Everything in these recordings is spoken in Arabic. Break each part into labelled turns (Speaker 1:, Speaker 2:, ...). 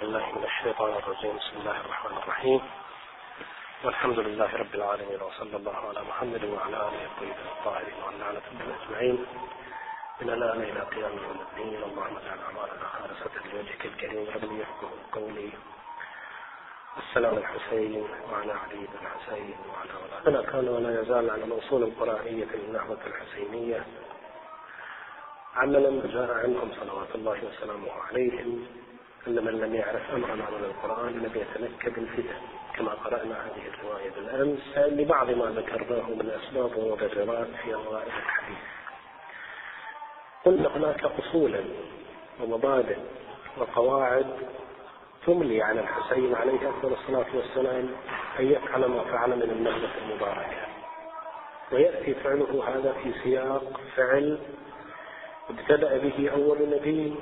Speaker 1: بالله من الشيطان الرجيم. بسم الله الرحمن الرحيم. والحمد لله رب العالمين وصلى الله على محمد وعلى آله الطيبين الطاهرين واللعنة أجمعين. من الان إلى قيام يوم الدين. اللهم اجعل أعمالنا خالصة لوجهك الكريم. ربي يحكم قولي. السلام الحسين وعلى علي بن الحسين وعلى اولاده كان ولا يزال على موصول القرآنية للنهضة الحسينية. عملا جاء عنهم صلوات الله وسلامه عليهم. أن من لم يعرف أمرا من القرآن لم يتنكب الفتن كما قرأنا هذه الرواية بالأمس لبعض ما ذكرناه من أسباب ومبررات في أوائل الحديث. قلنا هناك أصولا ومبادئ وقواعد تملي على الحسين عليه أفضل الصلاة والسلام أن يفعل ما فعل من النهضة المباركة. ويأتي فعله هذا في سياق فعل ابتدأ به أول نبي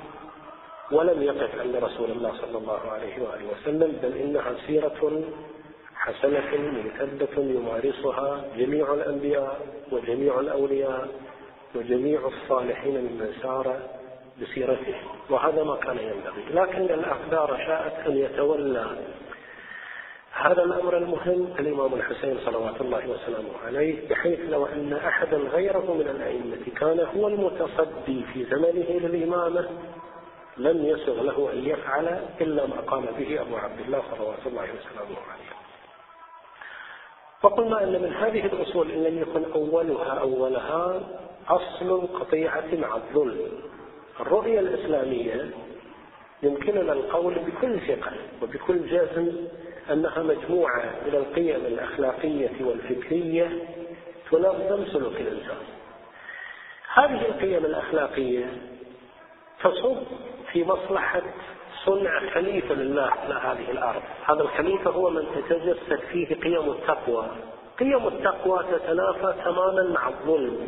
Speaker 1: ولم يقف عند رسول الله صلى الله عليه وآله وسلم بل إنها سيرة حسنة ممتدة يمارسها جميع الأنبياء وجميع الأولياء وجميع الصالحين ممن سار بسيرته. وهذا ما كان ينبغي. لكن الأقدار شاءت أن يتولى هذا الأمر المهم. الإمام الحسين صلوات الله وسلامه عليه بحيث لو أن أحدا غيره من الأئمة كان هو المتصدي في زمنه للإمامة لم يسغ له أن يفعل إلا ما قام به أبو عبد الله صلوات الله وسلامه عليه. وقلنا أن من هذه الأصول إن لم يكن أولها أولها أصل القطيعة مع الظلم. الرؤية الإسلامية يمكننا القول بكل ثقة وبكل جزم أنها مجموعة من القيم الأخلاقية والفكرية تنظم سلوك الإنسان. هذه القيم الأخلاقية تصب في مصلحة صنع خليفة لله على هذه الأرض. هذا الخليفة هو من تتجسد فيه قيم التقوى. قيم التقوى تتنافى تماما مع الظلم.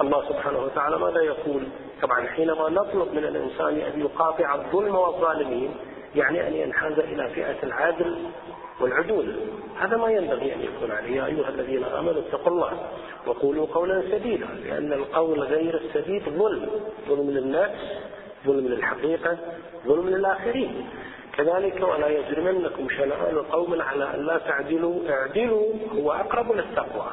Speaker 1: الله سبحانه وتعالى ماذا يقول؟ طبعا حينما نطلب من الإنسان أن يقاطع الظلم والظالمين يعني أن ينحاز إلى فئة العدل والعدول. هذا ما ينبغي أن يكون عليه. يا أيها الذين آمنوا اتقوا الله وقولوا قولا سديدا لأن القول غير السديد ظلم. ظلم للنفس ظلم للحقيقة ظلم للآخرين. كذلك ولا يجرمنكم شنآن قوم على أن لا تعدلوا اعدلوا هو أقرب للتقوى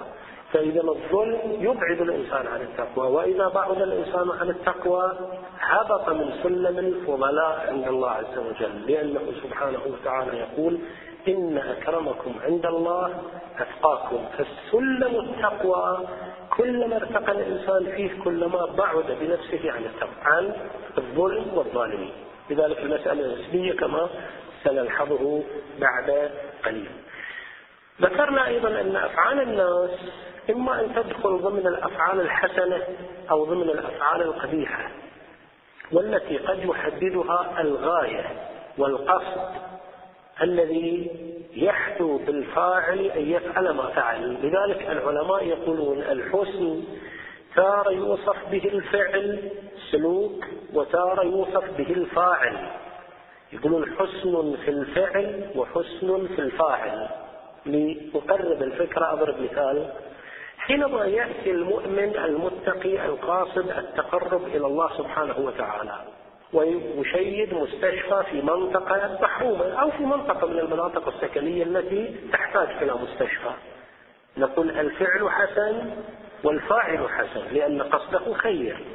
Speaker 1: فإذا الظلم يبعد الإنسان عن التقوى وإذا بعد الإنسان عن التقوى هبط من سلم الفضلاء عند الله عز وجل. لأنه سبحانه وتعالى يقول إن أكرمكم عند الله أتقاكم. فالسلم التقوى كلما ارتقى الإنسان فيه كلما بعد بنفسه عن التقوى. عن الظلم والظالمين لذلك المسألة نسبية كما سنلحظه بعد قليل. ذكرنا أيضا أن أفعال الناس إما أن تدخل ضمن الأفعال الحسنة أو ضمن الأفعال القبيحة والتي قد يحددها الغاية والقصد الذي يحدو بالفاعل أن يفعل ما فعل. لذلك العلماء يقولون الحسن تارة يوصف به الفعل سلوك وتارة يوصف به الفاعل. يقولون حسن في الفعل وحسن في الفاعل. لأقرب الفكرة أضرب مثال. حينما يأتي المؤمن المتقي القاصد التقرب إلى الله سبحانه وتعالى ويشيد مستشفى في منطقة محرومة أو في منطقة من المناطق السكنية التي تحتاج إلى مستشفى. نقول الفعل حسن والفاعل حسن لأن قصده خير.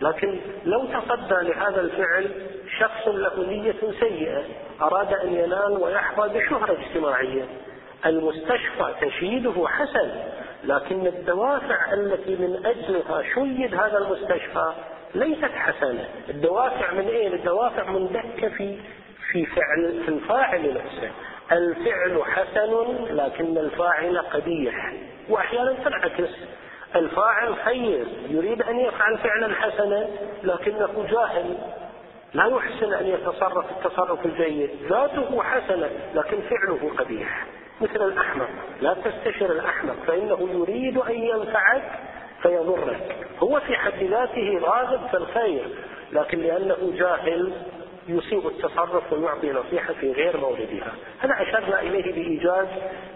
Speaker 1: لكن لو تصدى لهذا الفعل شخص له نية سيئة أراد أن ينال ويحظى بشهرة اجتماعية. المستشفى تشييده حسن لكن الدوافع التي من أجلها شيد هذا المستشفى ليست حسنة. الدوافع من إيه؟ الدوافع من دكة في في فعل في الفاعل نفسه. الفعل حسن لكن الفاعل قبيح. وأحيانا تنعكس. الفاعل خير يريد أن يفعل فعلا حسنا لكنه جاهل. لا يحسن أن يتصرف التصرف الجيد. ذاته حسنه لكن فعله قبيح. مثل الاحمق لا تستشر الاحمق فإنه يريد أن ينفعك فيضرك. هو في حد ذاته راغب في الخير لكن لأنه جاهل يسيء التصرف ويعطي نصيحة في غير موردها هذا أشرنا إليه بإيجاز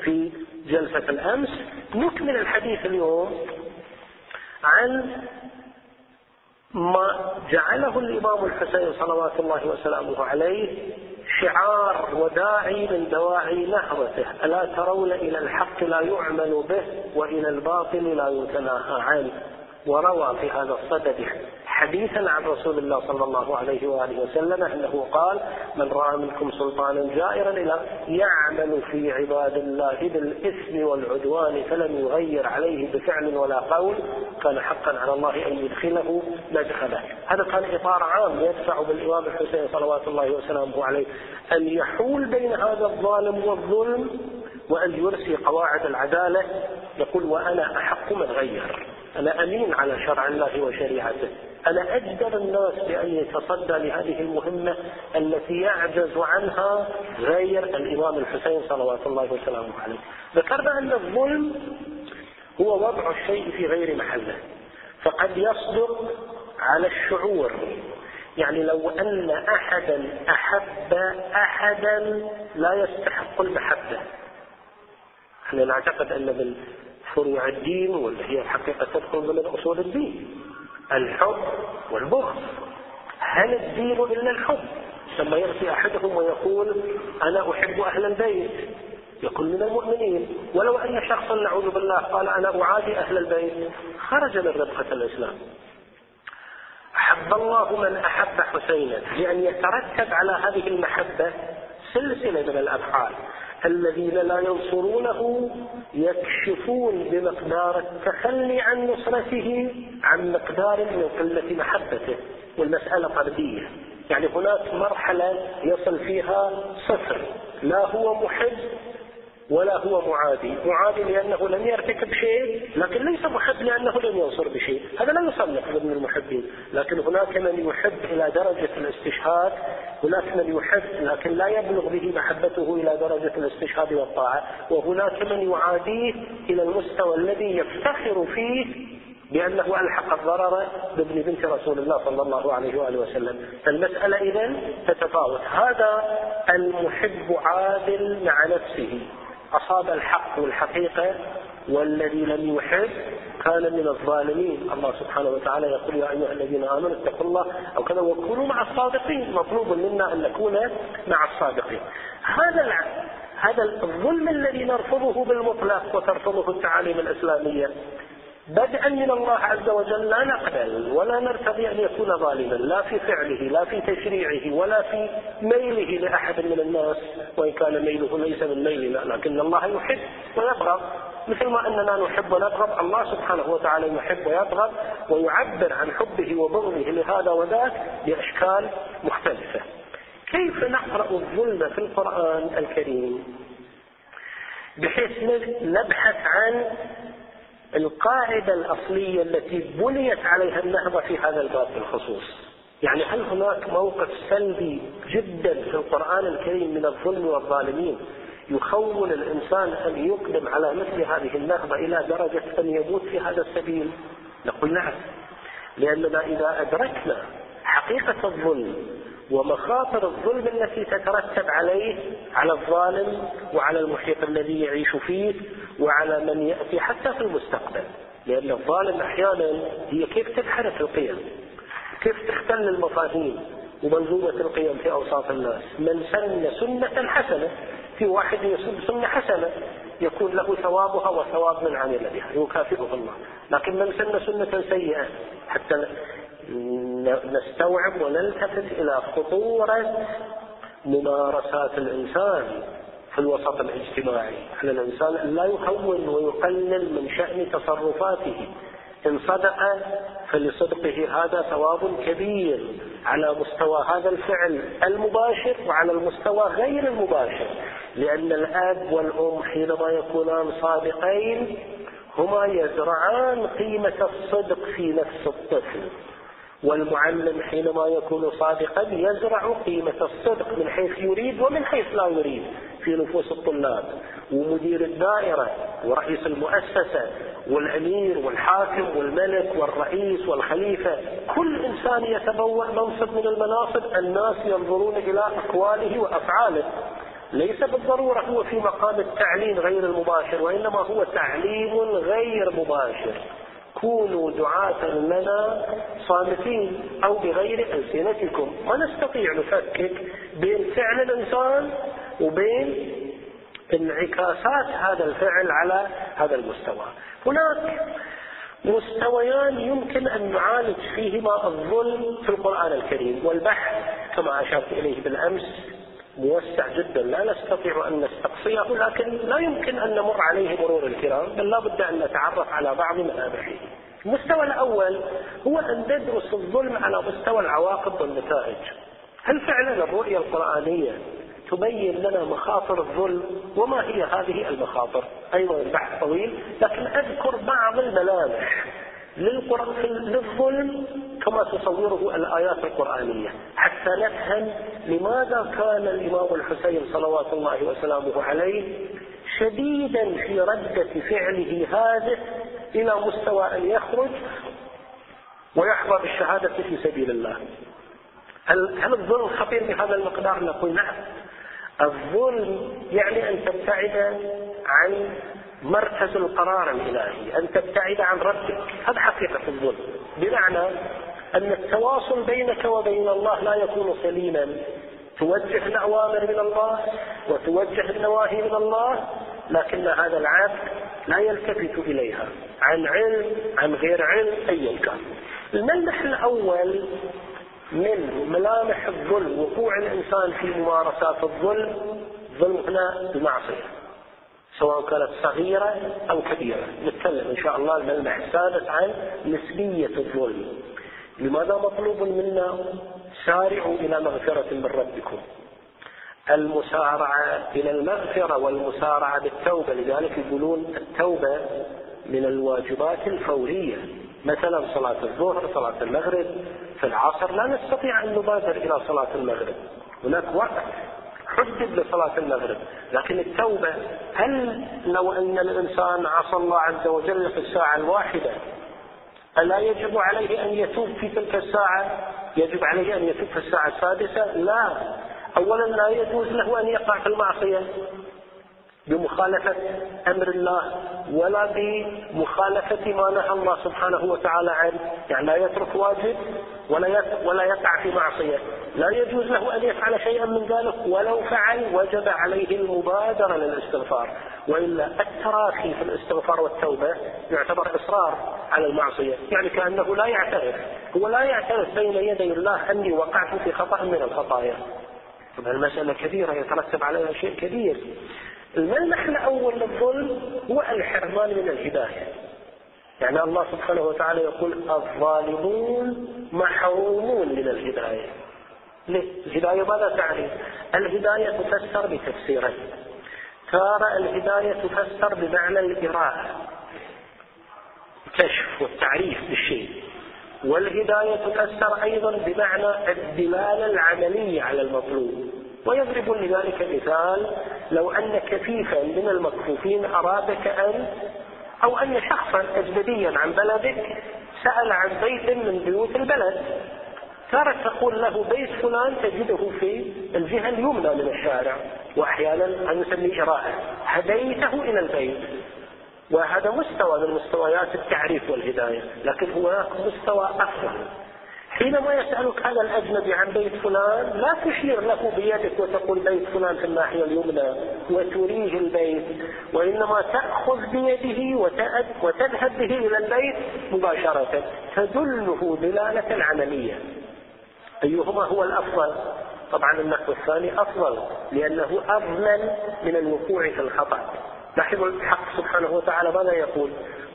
Speaker 1: في جلسة الأمس. نكمل الحديث اليوم عن ما جعله الإمام الحسين صلوات الله وسلامه عليه شعار وداعي من دواعي نهضته. ألا ترون إلى الحق لا يعمل به وإلى الباطل لا يتناهى عنه. وروى في هذا الصدد حديثا عن رسول الله صلى الله عليه وآله وسلم أنه قال: من رأى منكم سلطانا جائرا إلى يعمل في عباد الله بالإثم والعدوان فلم يغير عليه بفعل ولا قول كان حقا على الله أن يدخله مدخله. هذا كان إطار عام يدفع بالإمام الحسين صلوات الله وسلامه عليه أن يحول بين هذا الظالم والظلم وأن يرسي قواعد العدالة يقول وأنا أحق من غير. أنا أمين على شرع الله وشريعته. أنا أجدر الناس بأن يتصدى لهذه المهمة التي يعجز عنها غير الإمام الحسين صلوات الله وسلامه عليه. ذكرنا أن الظلم هو وضع الشيء في غير محله. فقد يصدق على الشعور. يعني لو أن أحدا أحب أحدا لا يستحق المحبة. إحنا نعتقد أن فروع الدين واللي هي الحقيقة تدخل ضمن أصول الدين. الحب والبغض. هل الدين إلا الحب؟ لما يأتي أحدهم ويقول أنا أحب أهل البيت. يكون من المؤمنين. ولو أن شخصا نعوذ بالله قال أنا أعادي أهل البيت. خرج من ربقة الإسلام. أحب الله من أحب حسينا. لأن يترتب على هذه المحبة سلسلة من الأفعال. الذين لا ينصرونه يكشفون بمقدار التخلي عن نصرته عن مقدار من قلة محبته والمسألة فردية يعني هناك مرحلة يصل فيها صفر. لا هو محب ولا هو معادي. معادي لأنه لم يرتكب شيء لكن ليس محب لأنه لم ينصر بشيء. هذا لا يصنف ضمن المحبين. لكن هناك من يحب إلى درجة الاستشهاد هناك من يحب لكن لا يبلغ به محبته إلى درجة الاستشهاد والطاعة. وهناك من يعاديه إلى المستوى الذي يفتخر فيه بأنه ألحق الضرر بابن بنت رسول الله صلى الله عليه وآله وسلم. فالمسألة إذا تتفاوت. هذا المحب عادل مع نفسه. أصاب الحق والحقيقة والذي لم يحب كان من الظالمين. الله سبحانه وتعالى يقول يا أيها الذين آمنوا اتقوا الله أو كذا وكونوا مع الصادقين. مطلوب منا أن نكون مع الصادقين. هذا هذا الظلم الذي نرفضه بالمطلق وترفضه التعاليم الإسلامية. بدءا من الله عز وجل لا نقبل ولا نرتضي أن يكون ظالما لا في فعله لا في تشريعه ولا في ميله لأحد من الناس وإن كان ميله ليس من ميلنا لكن الله يحب ويبغض مثل ما أننا نحب ونبغض الله سبحانه وتعالى يحب ويبغض ويعبر عن حبه وبغضه لهذا وذاك بأشكال مختلفة. كيف نقرأ الظلم في القرآن الكريم؟ بحيث نبحث عن القاعدة الأصلية التي بنيت عليها النهضة في هذا الباب بالخصوص. يعني هل هناك موقف سلبي جدا في القرآن الكريم من الظلم والظالمين يخول الإنسان أن يقدم على مثل هذه النهضة إلى درجة أن يموت في هذا السبيل؟ نقول نعم. لأننا إذا أدركنا حقيقة الظلم ومخاطر الظلم التي تترتب عليه على الظالم وعلى المحيط الذي يعيش فيه وعلى من يأتي حتى في المستقبل. لأن الظالم أحيانا هي كيف تنحرف القيم؟ كيف تختل المفاهيم ومنظومة القيم في أوساط الناس؟ من سن سنة حسنة في واحد يسن سنة حسنة يكون له ثوابها وثواب من عمل بها يكافئه الله. لكن من سن سنة سيئة حتى نستوعب ونلتفت إلى خطورة ممارسات الإنسان في الوسط الاجتماعي. على الإنسان أن لا يهون ويقلل من شأن تصرفاته. إن صدق فلصدقه هذا ثواب كبير على مستوى هذا الفعل المباشر وعلى المستوى غير المباشر. لأن الأب والأم حينما يكونان صادقين هما يزرعان قيمة الصدق في نفس الطفل. والمعلم حينما يكون صادقا يزرع قيمة الصدق من حيث يريد ومن حيث لا يريد في نفوس الطلاب ومدير الدائرة ورئيس المؤسسة والأمير والحاكم والملك والرئيس والخليفة. كل إنسان يتبوأ منصب من المناصب. الناس ينظرون إلى أقواله وأفعاله. ليس بالضرورة هو في مقام التعليم غير المباشر وإنما هو تعليم غير مباشر. كونوا دعاة لنا صامتين أو بغير ألسنتكم. ما نستطيع نفكك بين فعل الإنسان وبين انعكاسات هذا الفعل على هذا المستوى. هناك مستويان يمكن أن نعالج فيهما الظلم في القرآن الكريم والبحث كما أشرت إليه بالأمس موسع جدا. لا نستطيع أن نستقصيه لكن لا يمكن أن نمر عليه مرور الكرام بل لا بد أن نتعرف على بعض ملامحه المستوى الأول هو أن ندرس الظلم على مستوى العواقب والنتائج. هل فعلا الرؤية القرآنية تبين لنا مخاطر الظلم؟ وما هي هذه المخاطر؟ أيضا البحث طويل لكن أذكر بعض الملامح. للظلم كما تصوره الآيات القرآنية. حتى نفهم لماذا كان الإمام الحسين صلوات الله وسلامه عليه شديدا في ردة فعله هذه إلى مستوى أن يخرج ويحظى بالشهادة في سبيل الله. هل, هل الظلم خطير بهذا المقدار؟ نقول نعم. الظلم يعني أن تبتعد عن مركز القرار الإلهي أن تبتعد عن ربك. هذا حقيقة الظلم بمعنى أن التواصل بينك وبين الله لا يكون سليما. توجه الأوامر من الله وتوجه النواهي من الله لكن هذا العبد لا يلتفت إليها. عن علم عن غير علم أيا كان. الملمح الأول من ملامح الظلم وقوع الإنسان في ممارسات الظلم ظلم هنا المعصية سواء كانت صغيرة أو كبيرة. نتكلم إن شاء الله الملمح السادس عن نسبية الظلم. لماذا مطلوب منا سارعوا إلى مغفرة من ربكم؟ المسارعة إلى المغفرة والمسارعة بالتوبة. لذلك يقولون التوبة من الواجبات الفورية. مثلا صلاة الظهر صلاة المغرب. في العصر لا نستطيع أن نبادر إلى صلاة المغرب. هناك وقت حدد لصلاة المغرب. لكن التوبة هل لو أن الإنسان عصى الله عز وجل في الساعة الواحدة ألا يجب عليه أن يتوب في تلك الساعة؟ يجب عليه أن يتوب في الساعة السادسة؟ لا. أولا لا يجوز له أن يقع في المعصية. بمخالفة أمر الله ولا بمخالفة ما نهى الله سبحانه وتعالى عنه. يعني لا يترك واجب ولا ولا يقع في معصية. لا يجوز له أن يفعل شيئا من ذلك ولو فعل وجب عليه المبادرة للاستغفار. وإلا التراخي في الاستغفار والتوبة يعتبر إصرار على المعصية. يعني كأنه لا يعترف هو لا يعترف بين يدي الله أني وقعت في خطأ من الخطايا. طبعا المسألة كبيرة يترتب عليها شيء كبير. الملمح الأول للظلم هو الحرمان من الهداية. يعني الله سبحانه وتعالى يقول الظالمون محرومون من الهداية. ليه؟ الهداية ماذا تعني؟ الهداية تفسر بتفسيرين. ترى الهداية تفسر بمعنى الإراءة الكشف والتعريف بالشيء. والهداية تفسر أيضا بمعنى الدلالة العملية على المطلوب. ويضرب لذلك مثال لو أن كفيفا من المكفوفين أرادك أن أو أن شخصا أجنبيا عن بلدك سأل عن بيت من بيوت البلد صارت تقول له بيت فلان تجده في الجهة اليمنى من الشارع وأحيانا نسميه إراءة. هديته إلى البيت. وهذا مستوى من مستويات التعريف والهداية. لكن هناك مستوى أفضل. حينما يسألك هذا الأجنبي عن بيت فلان لا تشير له بيدك وتقول بيت فلان في الناحية اليمنى وتريه البيت وإنما تأخذ بيده وتذهب به إلى البيت مباشرة. تدله دلالة عملية. أيهما هو الأفضل؟ طبعا النحو الثاني أفضل لأنه أضمن من الوقوع في الخطأ. لاحظوا الحق سبحانه وتعالى ماذا يقول؟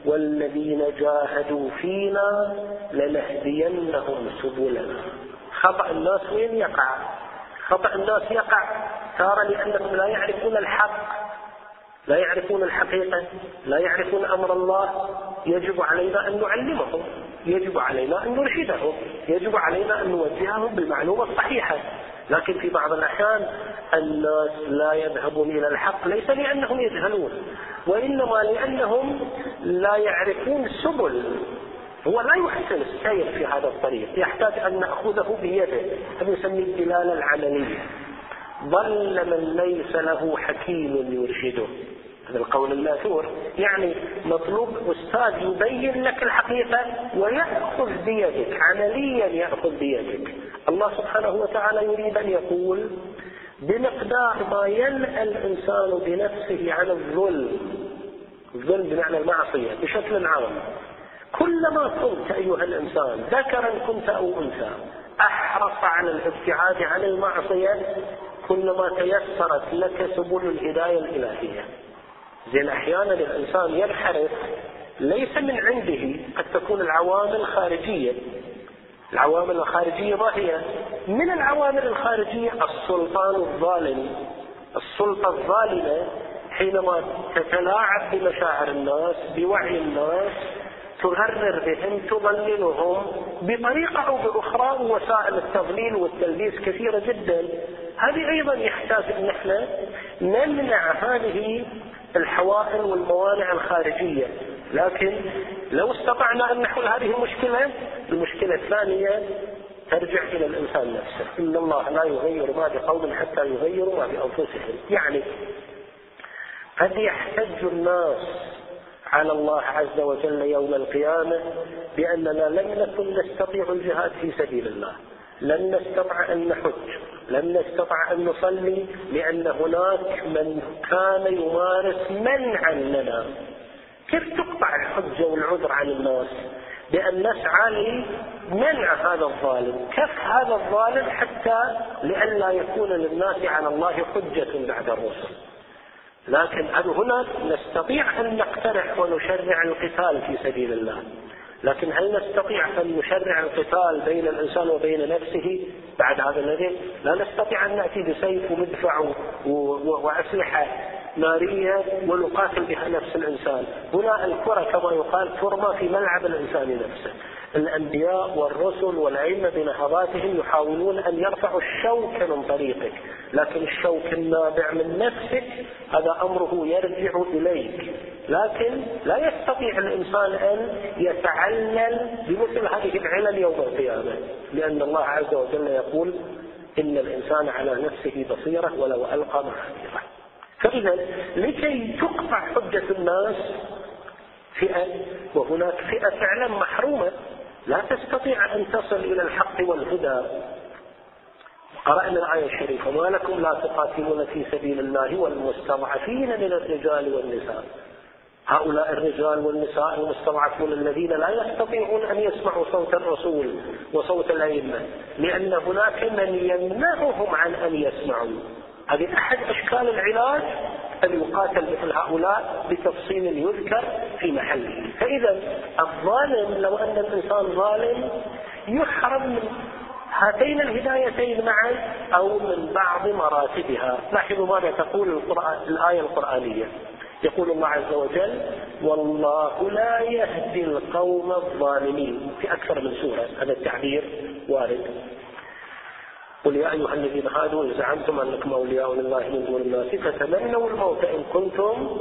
Speaker 1: والذين جاهدوا فينا لنهدينهم سبلنا. خطأ الناس وين يقع؟ خطأ الناس يقع. تارة لأنهم لا يعرفون الحق. لا يعرفون الحقيقة. لا يعرفون أمر الله. يجب علينا أن نعلمهم. يجب علينا أن نرشدهم. يجب علينا أن نوجههم بالمعلومة الصحيحة. لكن في بعض الأحيان الناس لا يذهبون إلى الحق ليس لأنهم يجهلون وإنما لأنهم لا يعرفون السبل هو لا يحسن السير في هذا الطريق يحتاج أن نأخذه بيده هذا يسميه الدلالة العملية. ضل من ليس له حكيم يرشده. هذا القول الماثور يعني مطلوب أستاذ يبين لك الحقيقة ويأخذ بيدك عمليا يأخذ بيدك. الله سبحانه وتعالى يريد أن يقول بمقدار ما ينأى الإنسان بنفسه عن الظلم الظلم بمعنى المعصية بشكل عام. كلما كنت أيها الإنسان ذكرا كنت أو أنثى أحرص على الابتعاد عن المعصية كلما تيسرت لك سبل الهداية الإلهية. زين أحيانا الإنسان ينحرف ليس من عنده قد تكون العوامل خارجية العوامل الخارجية ما هي؟ من العوامل الخارجية السلطان الظالم. السلطة الظالمة حينما تتلاعب بمشاعر الناس بوعي الناس تغرر بهم تضللهم بطريقة أو بأخرى وسائل التضليل والتلبيس كثيرة جدا. هذه أيضا يحتاج أن إحنا نمنع هذه الحوائل والموانع الخارجية. لكن لو استطعنا أن نحل هذه المشكلة المشكلة الثانية ترجع إلى الإنسان نفسه. إن الله لا يغير ما بقوم حتى يغيروا ما بأنفسهم. يعني قد يحتج الناس على الله عز وجل يوم القيامة بأننا لم نكن نستطيع الجهاد في سبيل الله. لن نستطع أن نحج. لن نستطع أن نصلي لأن هناك من كان يمارس منعا لنا. كيف تقطع الحجة والعذر عن الناس بأن نسعى لمنع هذا الظالم؟ كف هذا الظالم حتى لئلا يكون للناس على الله حجة بعد الرسل. لكن هنا نستطيع أن نقترح ونشرع القتال في سبيل الله. لكن هل نستطيع أن نشرع القتال بين الإنسان وبين نفسه؟ بعد هذا الذي لا نستطيع أن نأتي بسيف ومدفع وأسلحة نارية ونقاتل بها نفس الإنسان. هنا الكرة كما يقال ترمى في ملعب الإنسان نفسه. الأنبياء والرسل والأئمة بنهضاتهم يحاولون أن يرفعوا الشوك من طريقك. لكن الشوك النابع من نفسك هذا أمره يرجع إليك. لكن لا يستطيع الإنسان أن يتعلل بمثل هذه العلل يوم القيامة. لأن الله عز وجل يقول إن الإنسان على نفسه بصيرة ولو ألقى معاذيره فإذا لكي تقطع حجة الناس فئة وهناك فئة فعلا محرومة. لا تستطيع أن تصل إلى الحق والهدى. قرأنا الآية الشريفة ما لكم لا تقاتلون في سبيل الله والمستضعفين من الرجال والنساء. هؤلاء الرجال والنساء المستضعفون الذين لا يستطيعون أن يسمعوا صوت الرسول وصوت الأئمة لأن هناك من يمنعهم عن أن يسمعوا. هذه أحد أشكال العلاج؟ أن يقاتل مثل هؤلاء بتفصيل يذكر في محله. فإذا الظالم لو أن الإنسان ظالم يحرم من هاتين الهدايتين معا أو من بعض مراتبها. لاحظوا ماذا تقول القرآن الآية القرآنية؟ يقول الله عز وجل والله لا يهدي القوم الظالمين. في أكثر من سورة. هذا التعبير وارد. قل يا أيها الذين هادوا إن زعمتم أنكم أولياء لله من دون الناس فتمنوا الموت إن كنتم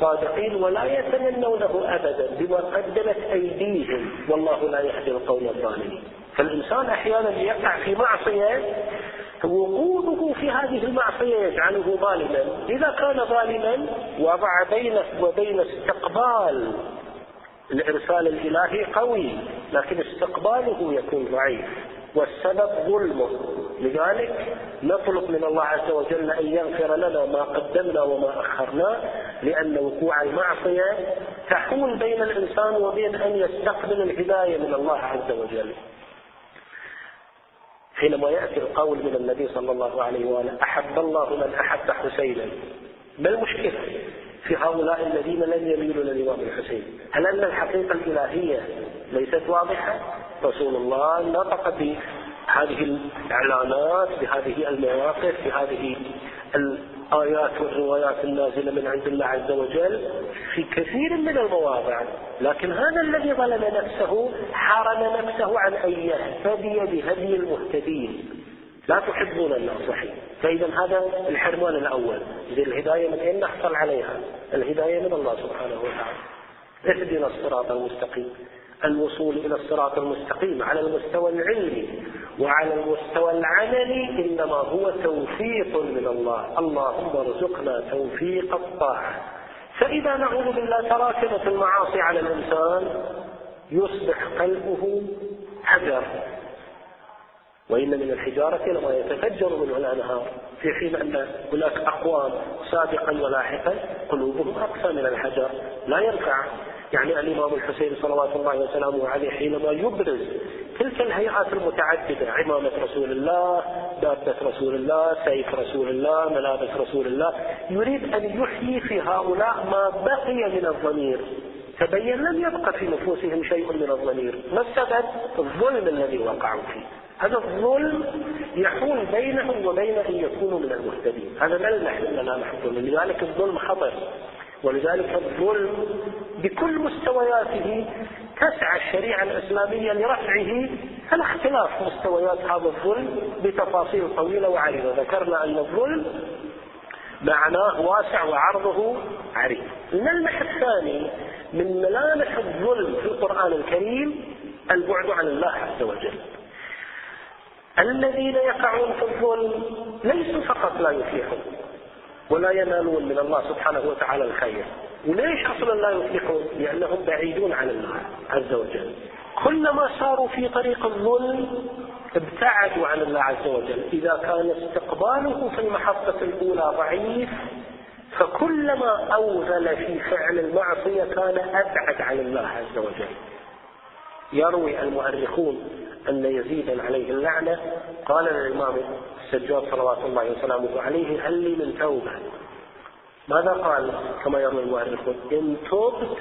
Speaker 1: صادقين ولا يتمنونه أبدا بما قدمت أيديهم. والله لا يهدي القوم الظالمين. فالإنسان أحيانا يقع في معصية وقوعه في هذه المعصية يجعله ظالما. إذا كان ظالما وضع بينه وبين استقبال الإرسال الإلهي قوي لكن استقباله يكون ضعيف. والسبب ظلمه لذلك نطلب من الله عز وجل أن يغفر لنا ما قدمنا وما أخرنا لأن وقوع المعصية تحول بين الإنسان وبين أن يستقبل الهداية من الله عز وجل. حينما يأتي القول من النبي صلى الله عليه وآله أحب الله من أحب حسينا؟ ما المشكلة في هؤلاء الذين لم يميلوا للإمام الحسين؟ هل أن الحقيقة الإلهية ليست واضحة؟ رسول الله نطق بهذه الإعلانات بهذه المواقف بهذه الآيات والروايات النازلة من عند الله عز وجل في كثير من المواضع. لكن هذا الذي ظلم نفسه حرم نفسه عن أن يهتدي بهدي المهتدين. لا تحبون الناصحين فإذا هذا الحرمان الأول. إذا الهداية من أين نحصل عليها؟ الهداية من الله سبحانه وتعالى. اهدنا الصراط المستقيم. الوصول إلى الصراط المستقيم على المستوى العلمي وعلى المستوى العملي إنما هو توفيق من الله. اللهم ارزقنا توفيق الطاعة. فإذا نعوذ بالله تراكمت المعاصي على الإنسان يصبح قلبه حجر. وإن من الحجارة لما يتفجر منه الأنهار. في حين أن هناك أقوام سابقا ولاحقا قلوبهم أقسى من الحجر. لا ينفع. يعني الإمام الحسين صلوات الله وسلامه عليه حينما يبرز تلك الهيئات المتعددة عمامة رسول الله دابة رسول الله سيف رسول الله ملابس رسول الله يريد أن يحيي في هؤلاء ما بقي من الضمير. تبين لم يبقى في نفوسهم شيء من الضمير. ما السبب؟ الظلم الذي وقعوا فيه. هذا الظلم يحول بينهم وبين أن يكونوا من المهتدين. هذا ملمح ملامح الظلم لذلك الظلم خطر. ولذلك الظلم بكل مستوياته تسعى الشريعة الإسلامية لرفعه على اختلاف مستويات هذا الظلم بتفاصيل طويلة وعريضة. ذكرنا أن الظلم معناه واسع وعرضه عريض. الملمح الثاني من ملامح الظلم في القرآن الكريم البعد عن الله عز وجل. الذين يقعون في الظلم ليسوا فقط لا يفلحون. ولا ينالون من الله سبحانه وتعالى الخير وليش أصلا لا يفلحون؟ لأنهم بعيدون عن الله عز وجل. كلما ساروا في طريق الظلم ابتعدوا عن الله عز وجل، إذا كان استقباله في المحطة الأولى ضعيف فكلما اوغل في فعل المعصية كان أبعد عن الله عز وجل. يروي المؤرخون أن يزيدا عليه اللعنة. قال للإمام السجاد صلوات الله وسلامه عليه هل لي من توبة؟ ماذا قال كما يروي المؤرخون؟ إن تبت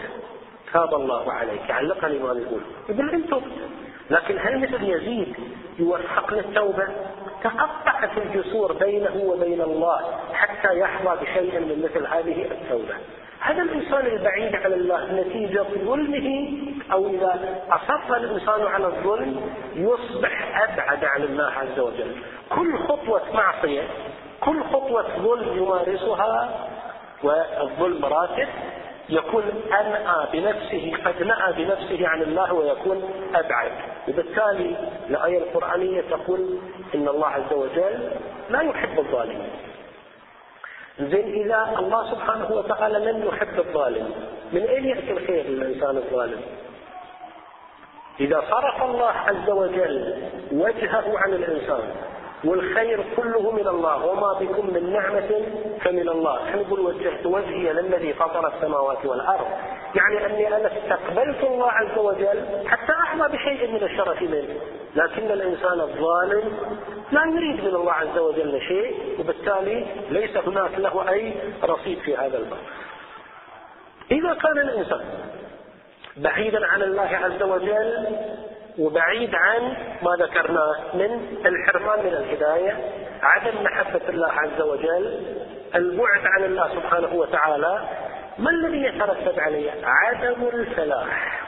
Speaker 1: تاب الله عليك. علقها الإمام يقول يقول إن تبت. لكن هل مثل يزيد يوفق للتوبة تقطعت الجسور بينه وبين الله حتى يحظى بشيء من مثل هذه التوبة. هذا الإنسان البعيد عن الله نتيجة ظلمه أو إذا أصر الإنسان على الظلم يصبح أبعد عن الله عز وجل. كل خطوة معصية كل خطوة ظلم يمارسها والظلم مراتب يكون أنأى بنفسه قد نأى بنفسه عن الله ويكون أبعد. وبالتالي الآية القرآنية تقول إن الله عز وجل لا يحب الظالمين. زين إذا الله سبحانه وتعالى لم يحب الظالم. من أين يأتي الخير للإنسان الظالم؟ إذا صرف الله عز وجل وجهه عن الإنسان والخير كله من الله وما بكم من نعمة فمن الله. إحنا نقول وجهت وجهي للذي فطر السماوات والأرض؟ يعني أني أنا استقبلت الله عز وجل حتى أحظى بشيء من الشرف منه. لكن الإنسان الظالم لا يريد من الله عز وجل شيء وبالتالي ليس هناك له أي رصيد في هذا الباب. إذا كان الإنسان بعيدا عن الله عز وجل وبعيد عن ما ذكرناه من الحرمان من الهداية عدم محبة الله عز وجل البعد عن الله سبحانه وتعالى ما الذي يترتب عليه؟ عدم الفلاح.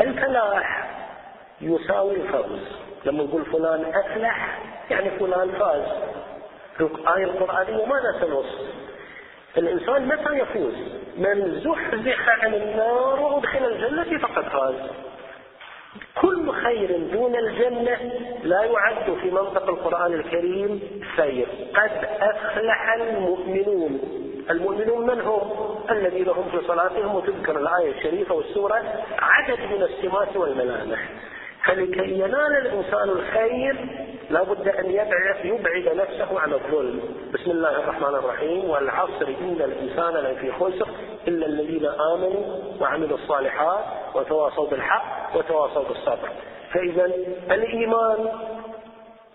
Speaker 1: الفلاح يساوي الفوز لما نقول فلان أفلح يعني فلان فاز. الآية القرآنية ماذا تنص الإنسان متى يفوز؟ من زحزح عن النار وأدخل الجنة فقد فاز. كل خير دون الجنة لا يعد في منطق القرآن الكريم خير. قد أفلح المؤمنون. المؤمنون من هم؟ الذين هم في صلاتهم وتذكر الآية الشريفة والسورة عدد من السمات والملامح. فلكي ينال الإنسان الخير لا بد أن يبعد, يبعد نفسه عن الظلم. بسم الله الرحمن الرحيم. والعصر إن الإنسان لفي خسر إلا الذين آمنوا وعملوا الصالحات وتواصوا بالحق وتواصوا بالصبر. فإذا الإيمان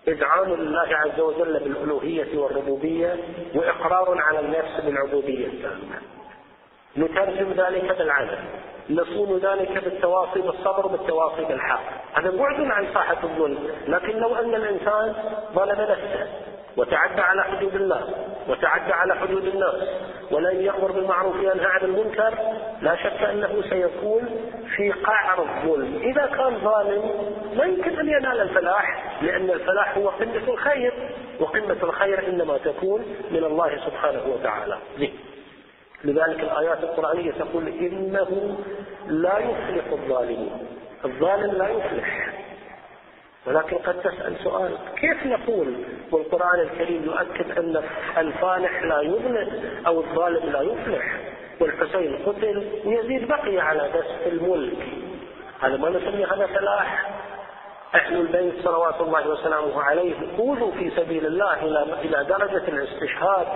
Speaker 1: إذعان لله عز وجل بالألوهية والربوبية وإقرار على النفس بالعبودية التامة. نترجم ذلك بالعمل نصون ذلك بالتواصي بالصبر بالتواصي بالحق هذا بعد عن ساحة الظلم لكن لو أن الإنسان ظلم نفسه وتعدى على حدود الله وتعدى على حدود الناس ولن يأمر بالمعروف وينهى عن المنكر لا شك أنه سيكون في قعر الظلم إذا كان ظالم لا يمكن أن ينال الفلاح لأن الفلاح هو قمة الخير وقمة الخير إنما تكون من الله سبحانه وتعالى؟ لذلك الآيات القرآنية تقول إنه لا يفلح الظالمون الظالم لا يفلح ولكن قد تسأل سؤال كيف نقول والقرآن الكريم يؤكد أن الفالح لا يظلم أو الظالم لا يفلح؟ والحسين قتل ويزيد بقي على دست الملك. هذا ما نسمي هذا فلاح أهل البيت صلوات الله وسلامه عليه أوذوا في سبيل الله إلى إلى درجة الاستشهاد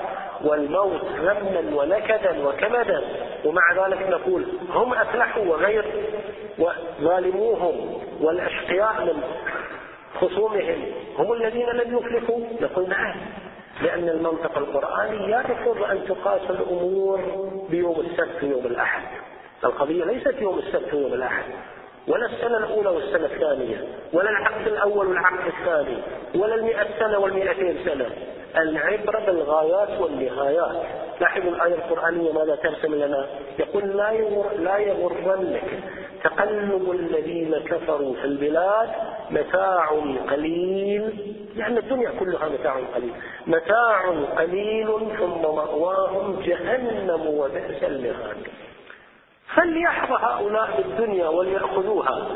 Speaker 1: والموت غما ونكدا وكمدا. ومع ذلك نقول هم أفلحوا وغير وظالموهم والأشقياء من خصومهم. هم الذين لم يفلحوا. نقول نعم لأن المنطق القرآني يرفض أن تقاس الأمور بيوم السبت ويوم الأحد. القضية ليست يوم السبت ويوم الأحد. ولا السنة الأولى والسنة الثانية ولا العقد الأول والعقد الثاني ولا المئة سنة والمئتين سنة. العبرة بالغايات والنهايات. لاحظوا الآية القرآنية ماذا ترسم لنا؟ يقول لا يغر لا يغرنك تقلب الذين كفروا في البلاد متاع قليل. يعني الدنيا كلها متاع قليل. متاع قليل ثم مأواهم جهنم وبئس المهاد. فليحظى هؤلاء بالدنيا وليأخذوها.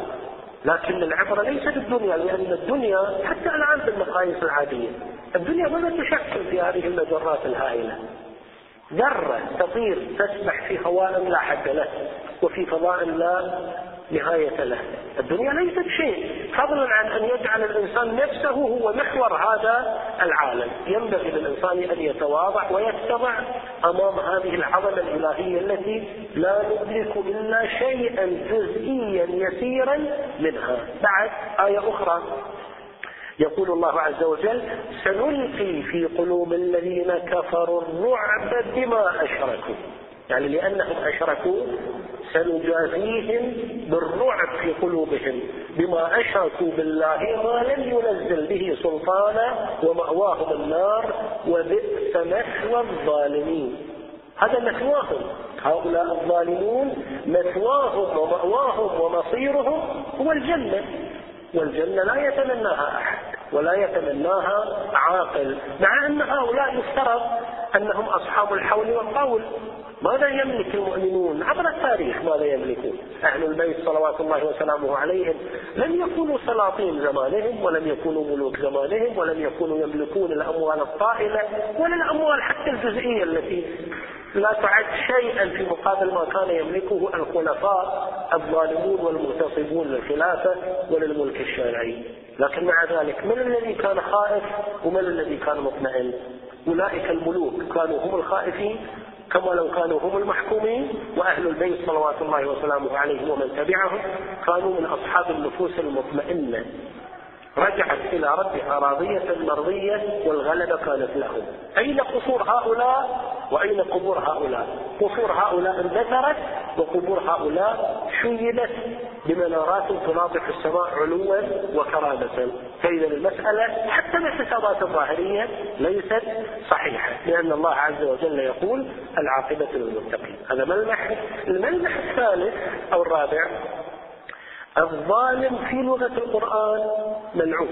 Speaker 1: لكن العبرة ليست بالدنيا لأن الدنيا حتى الآن بالمقاييس العادية. الدنيا ماذا تشكل في هذه المجرات الهائلة. ذرة تطير تسبح في هواء لا حد له وفي فضاء لا نهاية له. الدنيا ليست شيء. فضلا عن أن يجعل الإنسان نفسه هو محور هذا العالم. ينبغي للإنسان أن يتواضع ويتبع أمام هذه العظمة الإلهية التي لا ندرك إلا شيئا جزئيا يسيرا منها. بعد آية أخرى. يقول الله عز وجل سنلقي في قلوب الذين كفروا الرعب بما أشركوا. يعني لأنهم أشركوا سنجازيهم بالرعب في قلوبهم بما أشركوا بالله ما لم ينزل به سلطانا ومأواهم النار وبئس مثوى الظالمين. هذا مثواهم. هؤلاء الظالمون مثواهم ومأواهم ومصيرهم هو الجنة. والجنة لا يتمناها أحد ولا يتمناها عاقل مع أن هؤلاء يفترض أنهم أصحاب الحول والقول. ماذا يملك المؤمنون؟ عبر التاريخ ماذا يملكون؟ أهل البيت صلوات الله وسلامه عليهم. لم يكونوا سلاطين زمانهم ولم يكونوا ملوك زمانهم ولم يكونوا يملكون الأموال الطائلة ولا الأموال حتى الجزئية التي لا تعد شيئا في مقابل ما كان يملكه الخلفاء الظالمون والمغتصبون للخلافة وللملك الشرعي لكن مع ذلك من الذي كان خائف ومن الذي كان مطمئن؟ أولئك الملوك كانوا هم الخائفين كما لو كانوا هم المحكومين وأهل البيت صلوات الله وسلامه عليهم ومن تبعهم كانوا من أصحاب النفوس المطمئنة. رجعت إلى ربها راضية مرضية والغلبة كانت لهم. أين قصور هؤلاء؟ وأين قبور هؤلاء؟ قصور هؤلاء اندثرت وقبور هؤلاء شيدت بمنارات تناطح السماء علوا وكرامة. فإذا المسألة حتى بالحسابات الظاهرية ليست صحيحة لأن الله عز وجل يقول العاقبة للمتقين. هذا ملمح. الملمح الثالث أو الرابع الظالم في لغة القرآن ملعون.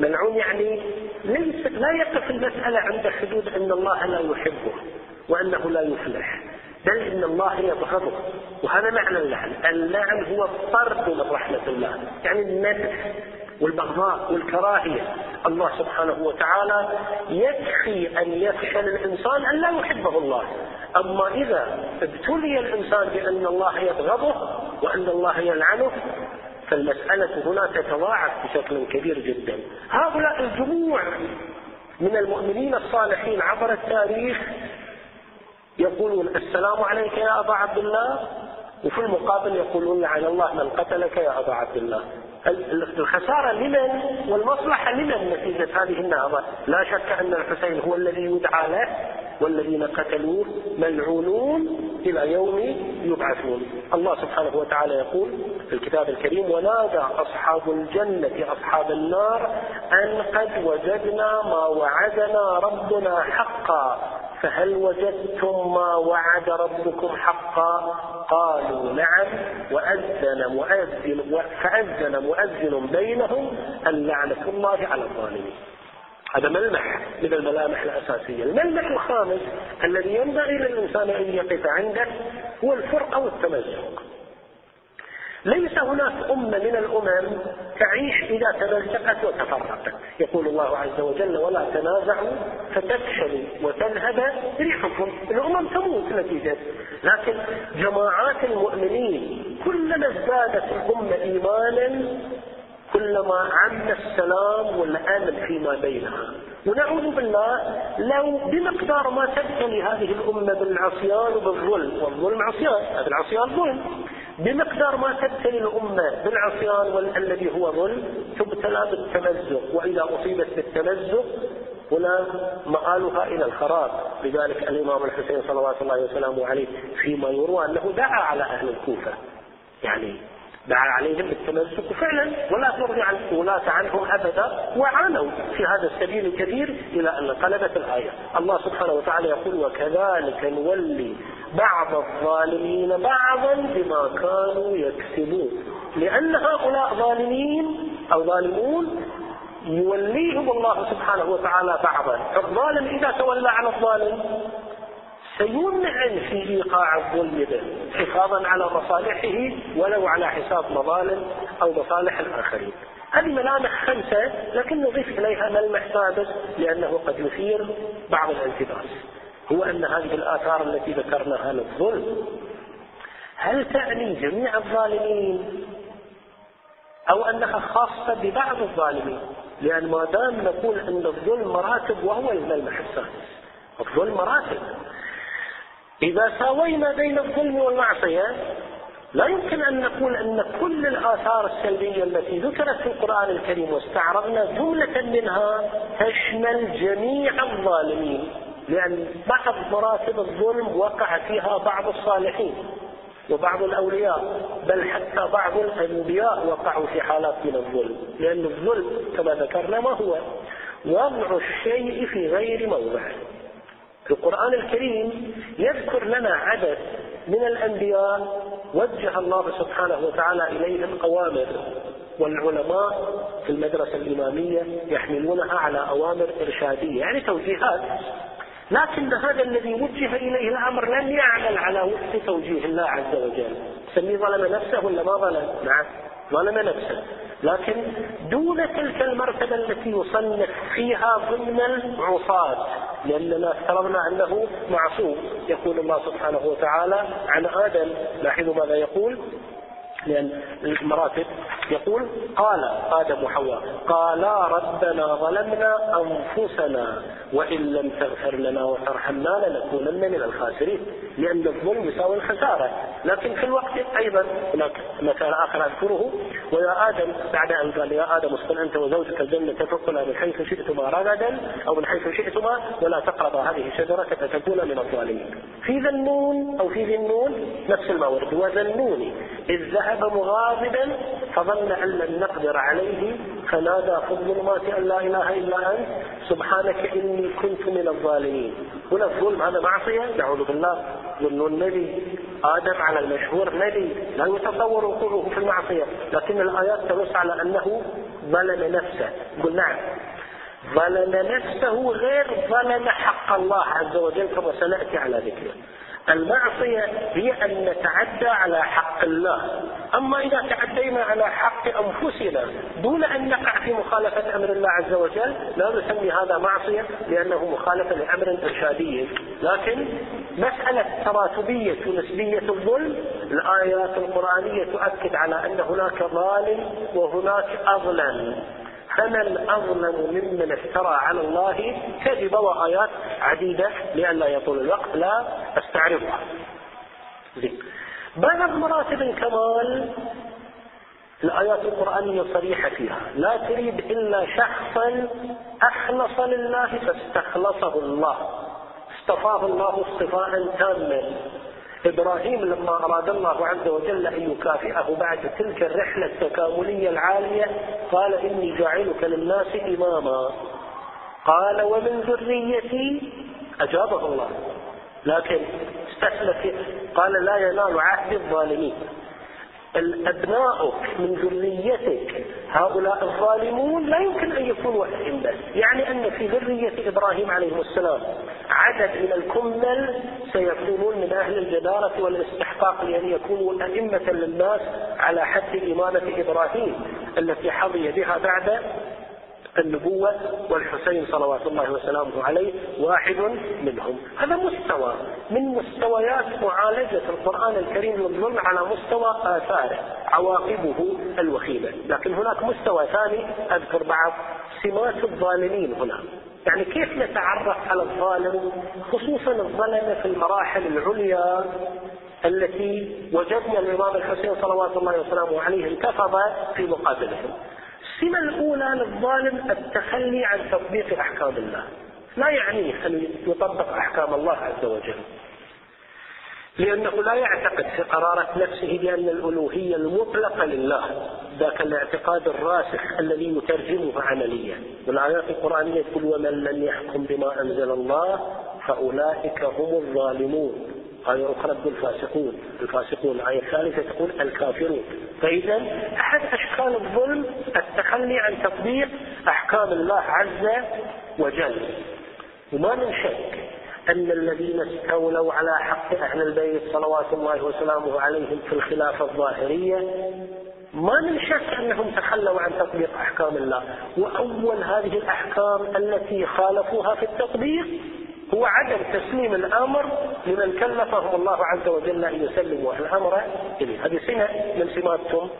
Speaker 1: ملعون يعني ليس لا يقف المسألة عند حدود أن الله لا يحبه وأنه لا يفلح بل إن الله يبغضه. وهذا معنى اللعن. اللعن هو الطرد من رحمة الله يعني الندح والبغضاء والكراهية. الله سبحانه وتعالى يكفي أن يفشل الإنسان أن لا يحبه الله. أما إذا ابتلي الإنسان بأن الله يبغضه وأن الله يلعنه فالمسألة هنا تتضاعف بشكل كبير جدا. هؤلاء الجموع من المؤمنين الصالحين عبر التاريخ يقولون السلام عليك يا أبا عبد الله وفي المقابل يقولون لعن الله من قتلك يا أبا عبد الله. الخسارة لمن؟ والمصلحة لمن نتيجة هذه النهضة؟ لا شك أن الحسين هو الذي يدعى له. والذين قتلوه ملعونون إلى يوم يبعثون. الله سبحانه وتعالى يقول في الكتاب الكريم ونادى أصحاب الجنة أصحاب النار أن قد وجدنا ما وعدنا ربنا حقا فهل وجدتم ما وعد ربكم حقا؟ قالوا نعم وأذن مؤذن فأذن مؤذن بينهم أن لعنة الله على الظالمين. هذا ملمح من الملامح الأساسية. الملمح الخامس الذي ينبغي للإنسان أن يقف عنده هو الفرقة والتمزق. ليس هناك أمة من الأمم تعيش إذا تمزقت وتفرقت. يقول الله عز وجل ولا تنازعوا فتفشلوا وتذهب ريحكم. الأمم تموت نتيجة. لكن جماعات المؤمنين كلما ازدادت الأمة إيمانا كلما عم السلام والأمن فيما بينها ونعوذ بالله لو بمقدار ما تبتلي هذه الأمة بالعصيان وبالظلم والظلم عصيان هذا العصيان ظلم. بمقدار ما تبتلي الامه بالعصيان الذي هو ظلم تبتلى بالتمزق وإذا أصيبت بالتمزق هنا مآلها إلى الخراب. لذلك الإمام الحسين صلوات الله وسلامه عليه فيما يروى أنه دعا على أهل الكوفة. يعني عليهم بالتمسك فعلا ولا ترضي عن الولاة عنهم أبدا وعانوا في هذا السبيل الكثير إلى أن انقلبت الآية. الله سبحانه وتعالى يقول وكذلك نولي بعض الظالمين بعضا بما كانوا يكسبون. لأن هؤلاء ظالمين أو ظالمون يوليهم الله سبحانه وتعالى بعضا، الظالم إذا تولى على الظالم سيمعن في إيقاع الظلم به حفاظا على مصالحه ولو على حساب مظالم أو مصالح الآخرين. هذه ملامح خمسة لكن نضيف إليها ملمح سادس لأنه قد يثير بعض الالتباس. هو أن هذه الآثار التي ذكرناها للظلم هل تعني جميع الظالمين أو أنها خاصة ببعض الظالمين؟ لأن ما دام نقول أن الظلم مراتب وهو الملمح السادس. الظلم مراتب إذا ساوينا بين الظلم والمعصية لا يمكن أن نقول أن كل الآثار السلبية التي ذكرت في القرآن الكريم واستعرضنا جملة منها تشمل جميع الظالمين لأن بعض مراتب الظلم وقع فيها بعض الصالحين وبعض الأولياء بل حتى بعض الأنبياء وقعوا في حالات من الظلم لأن الظلم كما ذكرنا ما هو؟ وضع الشيء في غير موضعه. القرآن الكريم يذكر لنا عدد من الأنبياء وجه الله سبحانه وتعالى إليهم أوامر والعلماء في المدرسة الإمامية يحملونها على أوامر إرشادية يعني توجيهات. لكن هذا الذي وجه إليه الأمر لم يعمل على وفق توجيه الله عز وجل. سميه ظلم نفسه ولا ما ظلم؟ نعم. ظلم نفسه لكن دون تلك المرتبة التي يصنف فيها ضمن العصاة لأننا افترضنا أنه معصوم. يقول الله سبحانه وتعالى عن آدم لاحظوا ماذا يقول؟ لأن المراتب يقول قال آدم وحواء قالا ربنا ظلمنا أنفسنا وإن لم تغفر لنا وترحمنا لنكونن من الخاسرين. لأن الظلم يساوي الخسارة. لكن في الوقت أيضا هناك مثال آخر أذكره ويا آدم بعد أن قال يا آدم اسكن أنت وزوجك الجنة فكلا من حيث شئتما رغدا أو من حيث شئتما ولا تقربا هذه الشجرة فتكونا من الظالمين. في ذنون أو في ذنون نفس المورد وذنوني إذ ذهب مغاضبا فظن أن لن نقدر عليه فنادى في الظلمات أن لا إله إلا أنت سبحانك إني كنت من الظالمين. هنا الظلم هذا معصية نعوذ بالله ظن النبي آدم على المشهور نبي لا يتصور وقوعه في المعصية لكن الآيات تنص على أنه ظلم نفسه. يقول نعم. ظلم نفسه غير ظلم حق الله عز وجل كما سنأتي على ذكره. المعصية هي أن نتعدى على حق الله. أما إذا تعدينا على حق أنفسنا دون أن نقع في مخالفة أمر الله عز وجل لا نسمي هذا معصية لأنه مخالفة لأمر إرشادي. لكن مسألة تراتبية ونسبية الظلم الآيات القرآنية تؤكد على أن هناك ظالم وهناك أظلم. فمن أظلم ممن افترى على الله كذب وآيات عديدة لئلا يطول الوقت. لا أستعرضها. زين. بعد مراتب الكمال الآيات القرآنية صريحة فيها. لا تريد إلا شخصا أخلص لله فاستخلصه الله. اصطفاه الله اصطفاء تاما. إبراهيم لما أراد الله عز وجل أن يكافئه بعد تلك الرحلة التكاملية العالية قال إني جاعلك للناس إماما. قال ومن ذريتي؟ أجابه الله. لكن استسلف قال لا ينال عهد الظالمين. الأبناؤك من ذريتك. هؤلاء الظالمون لا يمكن أن يكونوا واحدين بس. يعني أن في ذرية إبراهيم عليه السلام عدد من الكمل سيكونون من أهل الجدارة والاستحقاق لأن يكونوا أئمة للناس على حد إمامة إبراهيم التي حظي بها بعد النبوة والحسين صلوات الله وسلامه عليه واحد منهم. هذا مستوى من مستويات معالجة القرآن الكريم للظلم على مستوى آثاره عواقبه الوخيمة. لكن هناك مستوى ثاني أذكر بعض سمات الظالمين هنا. يعني كيف نتعرف على الظالم؟ خصوصا الظلمة في المراحل العليا التي وجدنا الإمام الحسين صلوات الله وسلامه عليه انتفض في مقابلهم. السمة الأولى للظالم التخلي عن تطبيق أحكام الله. لا يعنيه أن يطبق أحكام الله عز وجل. لأنه لا يعتقد في قرارة نفسه بأن الألوهية المطلقة لله ذاك الاعتقاد الراسخ الذي يترجمه عمليا. والآيات القرآنية تقول ومن لم يحكم بما أنزل الله فأولئك هم الظالمون. آية أخرى الفاسقون الفاسقون الآية الثالثة تقول الكافرون. فإذا أحد أشكال الظلم التخلي عن تطبيق أحكام الله عز وجل. وما من شك أن الذين استولوا على حق أهل البيت صلوات الله وسلامه عليهم في الخلافة الظاهرية ما من شك أنهم تخلوا عن تطبيق أحكام الله. وأول هذه الأحكام التي خالفوها في التطبيق هو عدم تسليم الأمر لمن كلفهم الله عز وجل أن يسلموا الأمر إليه، هذه سمه من سماتهم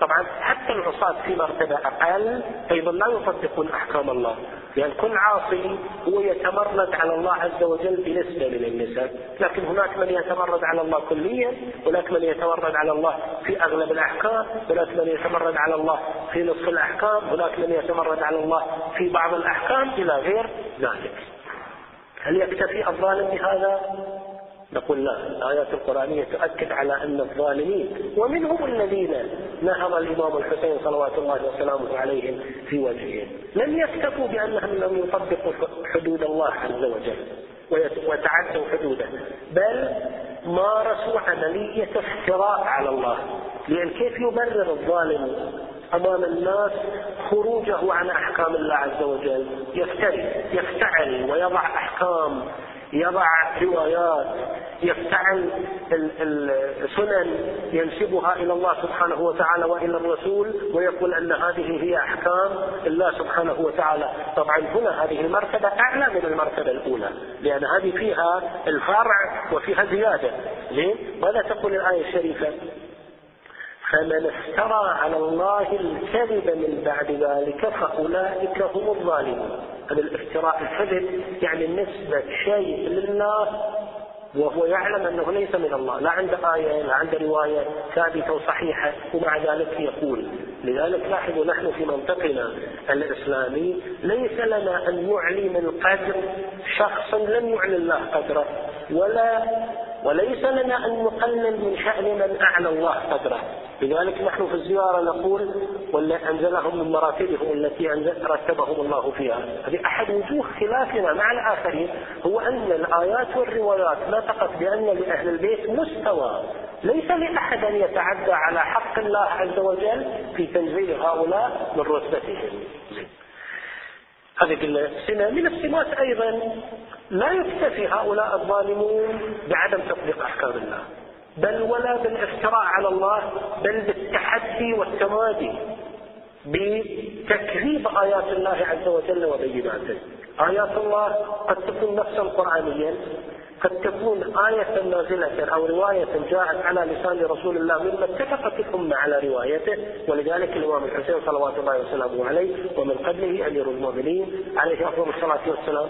Speaker 1: طبعا حتى العصاة في مرتبة أقل أيضا لا يطبقون أحكام الله لأن يعني كل عاصي هو يتمرد على الله عز وجل بنسبة من النسب لكن هناك من يتمرد على الله كليا هناك من يتمرد على الله في أغلب الأحكام هناك من يتمرد على الله في نصف الأحكام هناك من يتمرد على الله في بعض الأحكام إلى غير ذلك هل يكتفي الظالم بهذا؟ نقول لا الآيات القرآنية تؤكد على أن الظالمين ومنهم الذين نهض الإمام الحسين صلوات الله وسلامه عليهم في وجههم. لم يكتفوا بأنهم لم يطبقوا حدود الله عز وجل وتعدوا حدوده بل مارسوا عملية افتراء على الله. لأن كيف يبرر الظالم أمام الناس خروجه عن أحكام الله عز وجل؟ يفتري يفتعل ويضع أحكام يضع روايات يفتعل السنن ينسبها إلى الله سبحانه وتعالى وإلى الرسول ويقول أن هذه هي أحكام الله سبحانه وتعالى، طبعا هنا هذه المرتبة أعلى من المرتبة الأولى، لأن هذه فيها الفرع وفيها زيادة، زين؟ ماذا تقول الآية الشريفة؟ فمن افترى على الله الكذب من بعد ذلك فأولئك هم الظالمون هذا الافتراء الكذب يعني نسبة شيء لله وهو يعلم أنه ليس من الله لا عنده آية لا عنده رواية ثابتة وصحيحة ومع ذلك يقول لذلك لاحظوا نحن في منطقنا الإسلامي ليس لنا أن نعلي من قدر شخص لم يعلي الله قدره ولا وليس لنا أن نقلل من شأن من أعلى الله قدره. لذلك نحن في الزيارة نقول واللي أنزلهم من مراتبهم التي رتبهم الله فيها. هذه أحد وجوه خلافنا مع الآخرين هو أن الآيات والروايات نطقت بأن لأهل البيت مستوى ليس لأحد أن يتعدى على حق الله عز وجل في تنزيل هؤلاء من رتبتهم. هذه سمة من السمات أيضا لا يكتفي هؤلاء الظالمون بعدم تطبيق أحكام الله بل ولا بالافتراء على الله بل بالتحدي والتمادي بتكذيب آيات الله عز وجل وبيناته. آيات الله قد تكون نفسا قرآنيا قد تكون آية نازلة أو رواية جاءت على لسان رسول الله مما اتفقت الأمة على روايته ولذلك الإمام الحسين صلوات الله وسلامه عليه ومن قبله أمير المؤمنين عليه أفضل الصلاة والسلام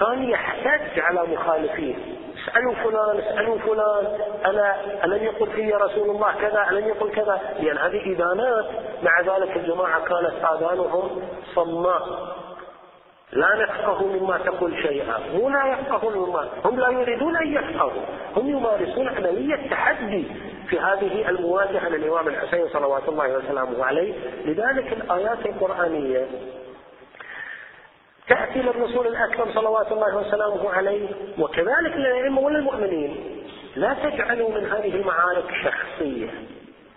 Speaker 1: كان يحتج على مخالفيه. اسألوا فلان اسألوا فلان أنا ألم يقل في رسول الله كذا ألم يقل كذا؟ لأن هذه إدانات. مع ذلك الجماعة كانت آذانهم صماء. لا نفقه مما تقول شيئا. مو لا يفقهون مما هم لا يريدون أن يفقهوا. هم يمارسون عملية تحدي في هذه المواجهة للإمام الحسين صلوات الله وسلامه عليه. لذلك الآيات القرآنية تأتي للرسول الأكرم صلوات الله وسلامه عليه. وكذلك للأئمة وللمؤمنين. لا تجعلوا من هذه المعارك شخصية.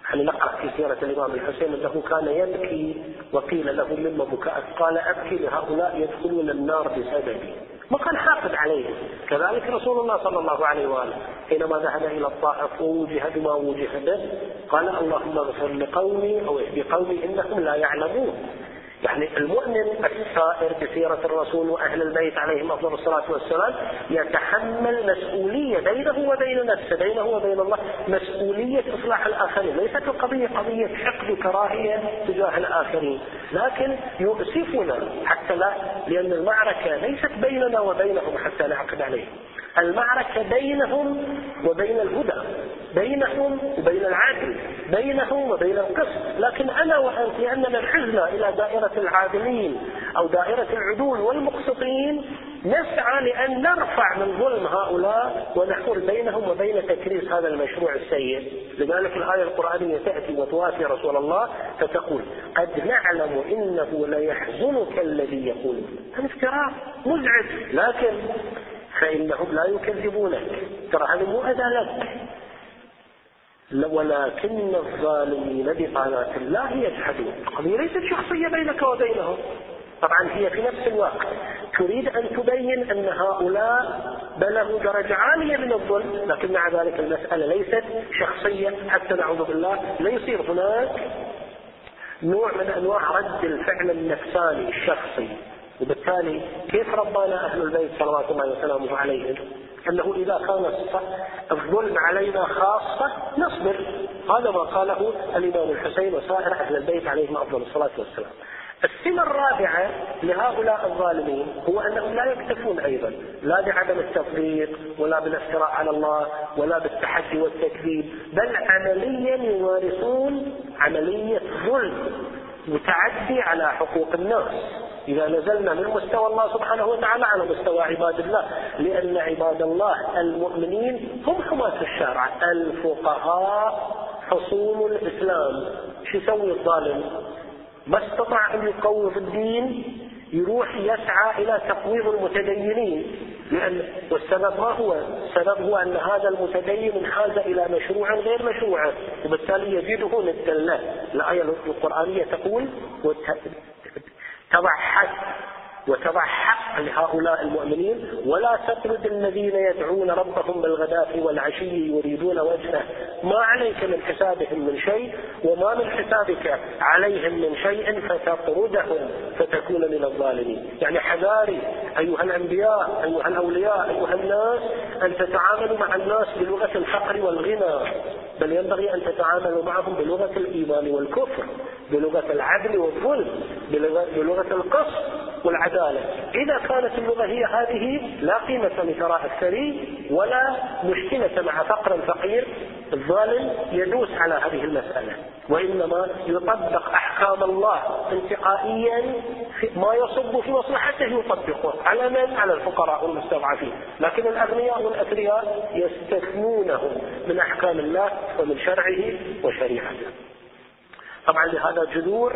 Speaker 1: يعني نقرأ في سيرة الإمام الحسين أنه كان يبكي وقيل له مما بكاء قال أبكي لهؤلاء يدخلون النار بسببي. ما كان حاقد عليهم كذلك رسول الله صلى الله عليه وآله حينما ذهب إلى الطائف ووجه بما وجه به قال اللهم اغفر لقومي أو اهد قومي إنهم لا يعلمون. يعني المؤمن السائر بسيرة الرسول وأهل البيت عليهم أفضل الصلاة والسلام يتحمل مسؤولية بينه وبين نفسه بينه وبين الله مسؤولية إصلاح الآخرين. ليست القضية قضية حقد وكراهية تجاه الآخرين لكن يؤسفنا حتى لا لأن المعركة ليست بيننا وبينهم حتى نعقد عليهم المعركة بينهم وبين الهدى بينهم وبين العدل بينهم وبين القسط. لكن أنا وأنت لأننا انحزنا إلى دائرة العادلين أو دائرة العدول والمقسطين نسعى لأن نرفع من ظلم هؤلاء ونحول بينهم وبين تكريس هذا المشروع السيء. لذلك الآية القرآنية تأتي وتوافي رسول الله فتقول قد نعلم إنه ليحزنك الذي يقولون هذا افتراء مزعج. لكن فإنهم لا يكذبونك. ترى هذا مو أذى لك ولكن الظالمين بآيات الله يجحدون. القضية ليست شخصية بينك وبينهم. طبعا هي في نفس الوقت. تريد أن تبين أن هؤلاء بلغوا درجة عالية من الظلم لكن مع ذلك المسألة ليست شخصية. حتى نعوذ بالله لا يصير هناك نوع من أنواع رد الفعل النفساني الشخصي. وبالتالي كيف ربانا أهل البيت صلوات الله وسلامه عليهم؟ أنه إذا كان الظلم علينا خاصة نصبر. هذا ما قاله الإمام الحسين وسائر أهل البيت عليهم أفضل الصلاة والسلام. السمة الرابعة لهؤلاء الظالمين هو أنهم لا يكتفون أيضا. لا بعدم التطبيق ولا بالافتراء على الله ولا بالتحدي والتكذيب بل عمليا يمارسون عملية ظلم وتعدي على حقوق الناس. إذا نزلنا من مستوى الله سبحانه وتعالى على مستوى عباد الله لأن عباد الله المؤمنين هم حماة الشرع الفقهاء حصول الإسلام. شو يسوي الظالم؟ ما استطاع أن يقوض الدين يروح يسعى إلى تقويض المتدينين. لأن والسبب ما هو؟ السبب هو أن هذا المتدين انحاز إلى مشروع غير مشروع وبالتالي ندا له الآية القرآنية تقول تضع حد وتضع حق لهؤلاء المؤمنين ولا تطرد الذين يدعون ربهم بالغداة والعشي يريدون وجهه. ما عليك من حسابهم من شيء وما من حسابك عليهم من شيء فتطردهم فتكون من الظالمين. يعني حذاري أيها الأنبياء أيها الأولياء أيها الناس أن تتعاملوا مع الناس بلغة الفقر والغنى. بل ينبغي أن تتعاملوا معهم بلغة الإيمان والكفر بلغة العدل والظلم بلغة القصد والعدالة. إذا كانت اللغة هي هذه لا قيمة لثراء الثري ولا مشكلة مع فقر الفقير. الظالم يدوس على هذه المسألة. وإنما يطبق أحكام الله انتقائيا ما يصب في مصلحته يطبقه على من؟ على الفقراء والمستضعفين لكن الأغنياء والأثرياء يستثنونهم من أحكام الله ومن شرعه وشريعته طبعا لهذا جذور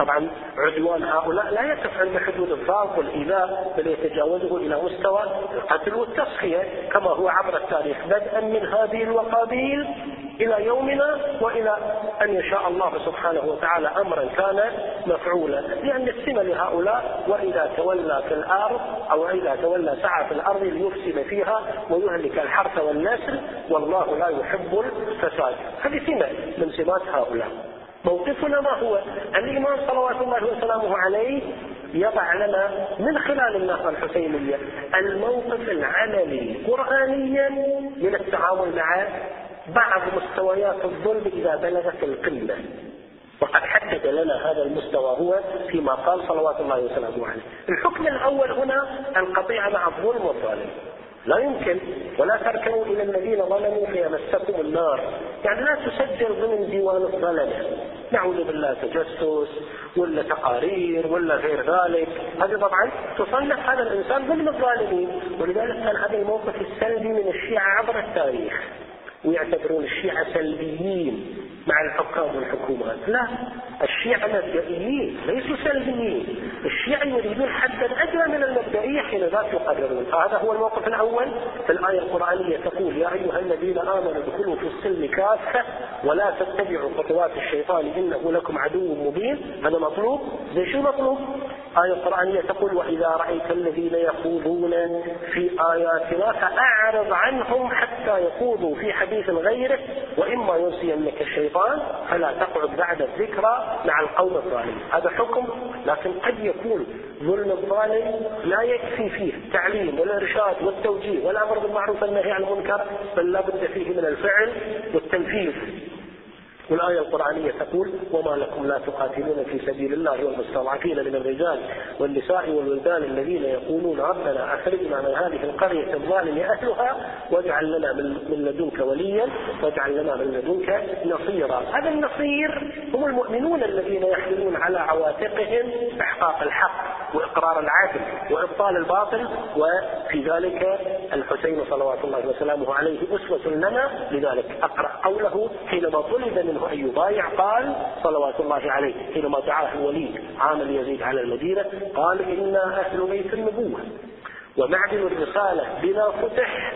Speaker 1: طبعا عدوان هؤلاء لا يقف عند حدود الضرب والإيذاء بل يتجاوزه إلى مستوى القتل والتصفية كما هو عبر التاريخ بدءا من هذه الوقابيل إلى يومنا وإلى أن يشاء الله سبحانه وتعالى أمرا كان مفعولا. لأن السمة لهؤلاء وإذا تولى في الأرض أو إذا تولى سعى في الأرض ليفسد فيها ويهلك الحرث والنسل والله لا يحب الفساد. هذه سمة من سمات هؤلاء. موقفنا ما هو؟ الإمام صلوات الله وسلامه عليه يضع لنا من خلال النهضة الحسينية. الموقف العملي قرآنيا من التعامل مع بعض مستويات الظلم إذا بلغت القمة. وقد حدد لنا هذا المستوى هو فيما قال صلوات الله وسلامه عليه. الحكم الأول هنا القطيعة مع الظلم والظالم. لا يمكن. ولا تركنوا إلى الذين ظلموا فيمسكم النار. يعني لا تسجل ضمن ديوان الظلمة نعوذ بالله تجسس ولا تقارير ولا غير ذلك. هذه طبعا تصنف هذا الإنسان ضمن الظالمين. ولذلك كان هذا الموقف السلبي من الشيعة عبر التاريخ. ويعتبرون الشيعة سلبيين مع الحكام والحكومات. لا الشيعة مبدئيين ليسوا سلبيين. الشيعة يريدون حدا أدنى من المبدئية. حين ذاك يقررون فهذا هو الموقف الأول. في الآية القرآنية تقول يا أيها الذين آمنوا ادخلوا في السلم كافة ولا تتبعوا خطوات الشيطان إنه لكم عدو مبين. هذا مطلوب. زي شو مطلوب آية قرآنية تقول وإذا رأيت الذين يخوضون في آياتنا فأعرض عنهم حتى يخوضوا في حديث غيره وإما ينسينك الشيطان فلا تقعد بعد الذكرى مع القوم الظالمين. هذا حكم لكن قد يكون ظلم الظالم لا يكفي فيه التعليم والإرشاد والتوجيه والأمر بالمعروف والنهي عن المنكر بل لا بد فيه من الفعل والتنفيذ. والآية القرآنية تقول وما لكم لا تقاتلون في سبيل الله والمستضعفين من الرجال والنساء والولدان الذين يقولون ربنا أخرجنا من هذه القرية الظالم أهلها واجعل لنا من لدنك وليا واجعل لنا من لدنك نصيرا. هذا النصير هم المؤمنون الذين يحملون على عواتقهم إحقاق الحق وإقرار العدل وإبطال الباطل وفي ذلك الحسين صلوات الله وسلامه عليه أسوة لنا. لذلك أقرأ قوله حينما طلب منه أن يبايع قال صلوات الله عليه حينما دعاه الوليد عامل يزيد على المدينة قال إنا أهل بيت النبوة ومعدن الرسالة بنا فتح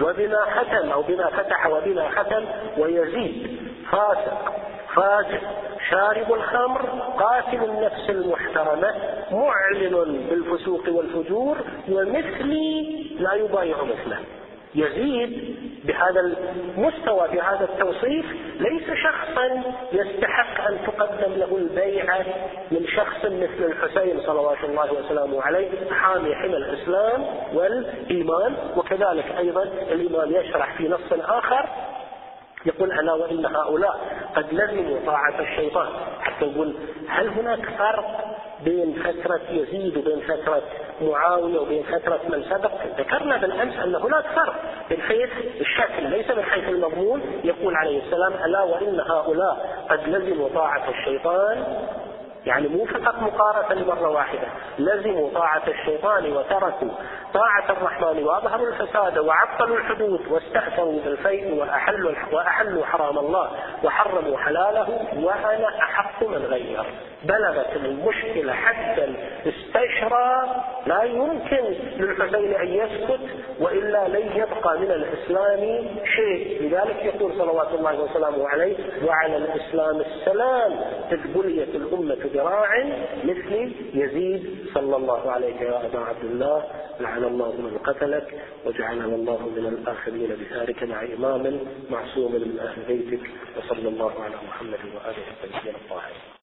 Speaker 1: وبنا ختم أو بنا فتح وبنا ختم ويزيد فاسق فاجر شارب الخمر قاتل النفس المحترمة معلن بالفسوق والفجور ومثلي لا يبايع مثله. يزيد بهذا المستوى بهذا التوصيف ليس شخصا يستحق أن تقدم له البيعه من شخص مثل الحسين صلوات الله وسلامه عليه حامي حمى الإسلام والإيمان وكذلك أيضا الإيمان يشرح في نص آخر يقول ألا وإن هؤلاء قد لزموا طاعة الشيطان. حتى يقول هل هناك فرق بين فترة يزيد وبين فترة معاوية وبين فترة من سبق؟ ذكرنا بالأمس أن هناك فرق من حيث الشكل ليس من حيث المضمون. يقول عليه السلام ألا وإن هؤلاء قد لزموا طاعة الشيطان يعني مو فقط مقارنة مرة واحدة. لزموا طاعة الشيطان وتركوا طاعة الرحمن وأظهروا الفساد وعطلوا الحدود واستأثروا بالفيء وأحلوا, وأحلوا حرام الله وحرموا حلاله وأنا أحق من غير بلغت المشكلة حتى استشرى لا يمكن للحسين أن يسكت وإلا لن يبقى من الإسلام شيء. لذلك يقول صلوات الله وسلامه عليه وعلى الإسلام السلام إذ بليت الأمة ذراع مثل يزيد صلى الله عليه يا أبا عبد الله. لعن الله من قتلك وجعلنا الله من الآخرين بثارك مع إمام معصوم من أهل بيتك. وصلى الله على محمد وآله الطيبين الطاهرين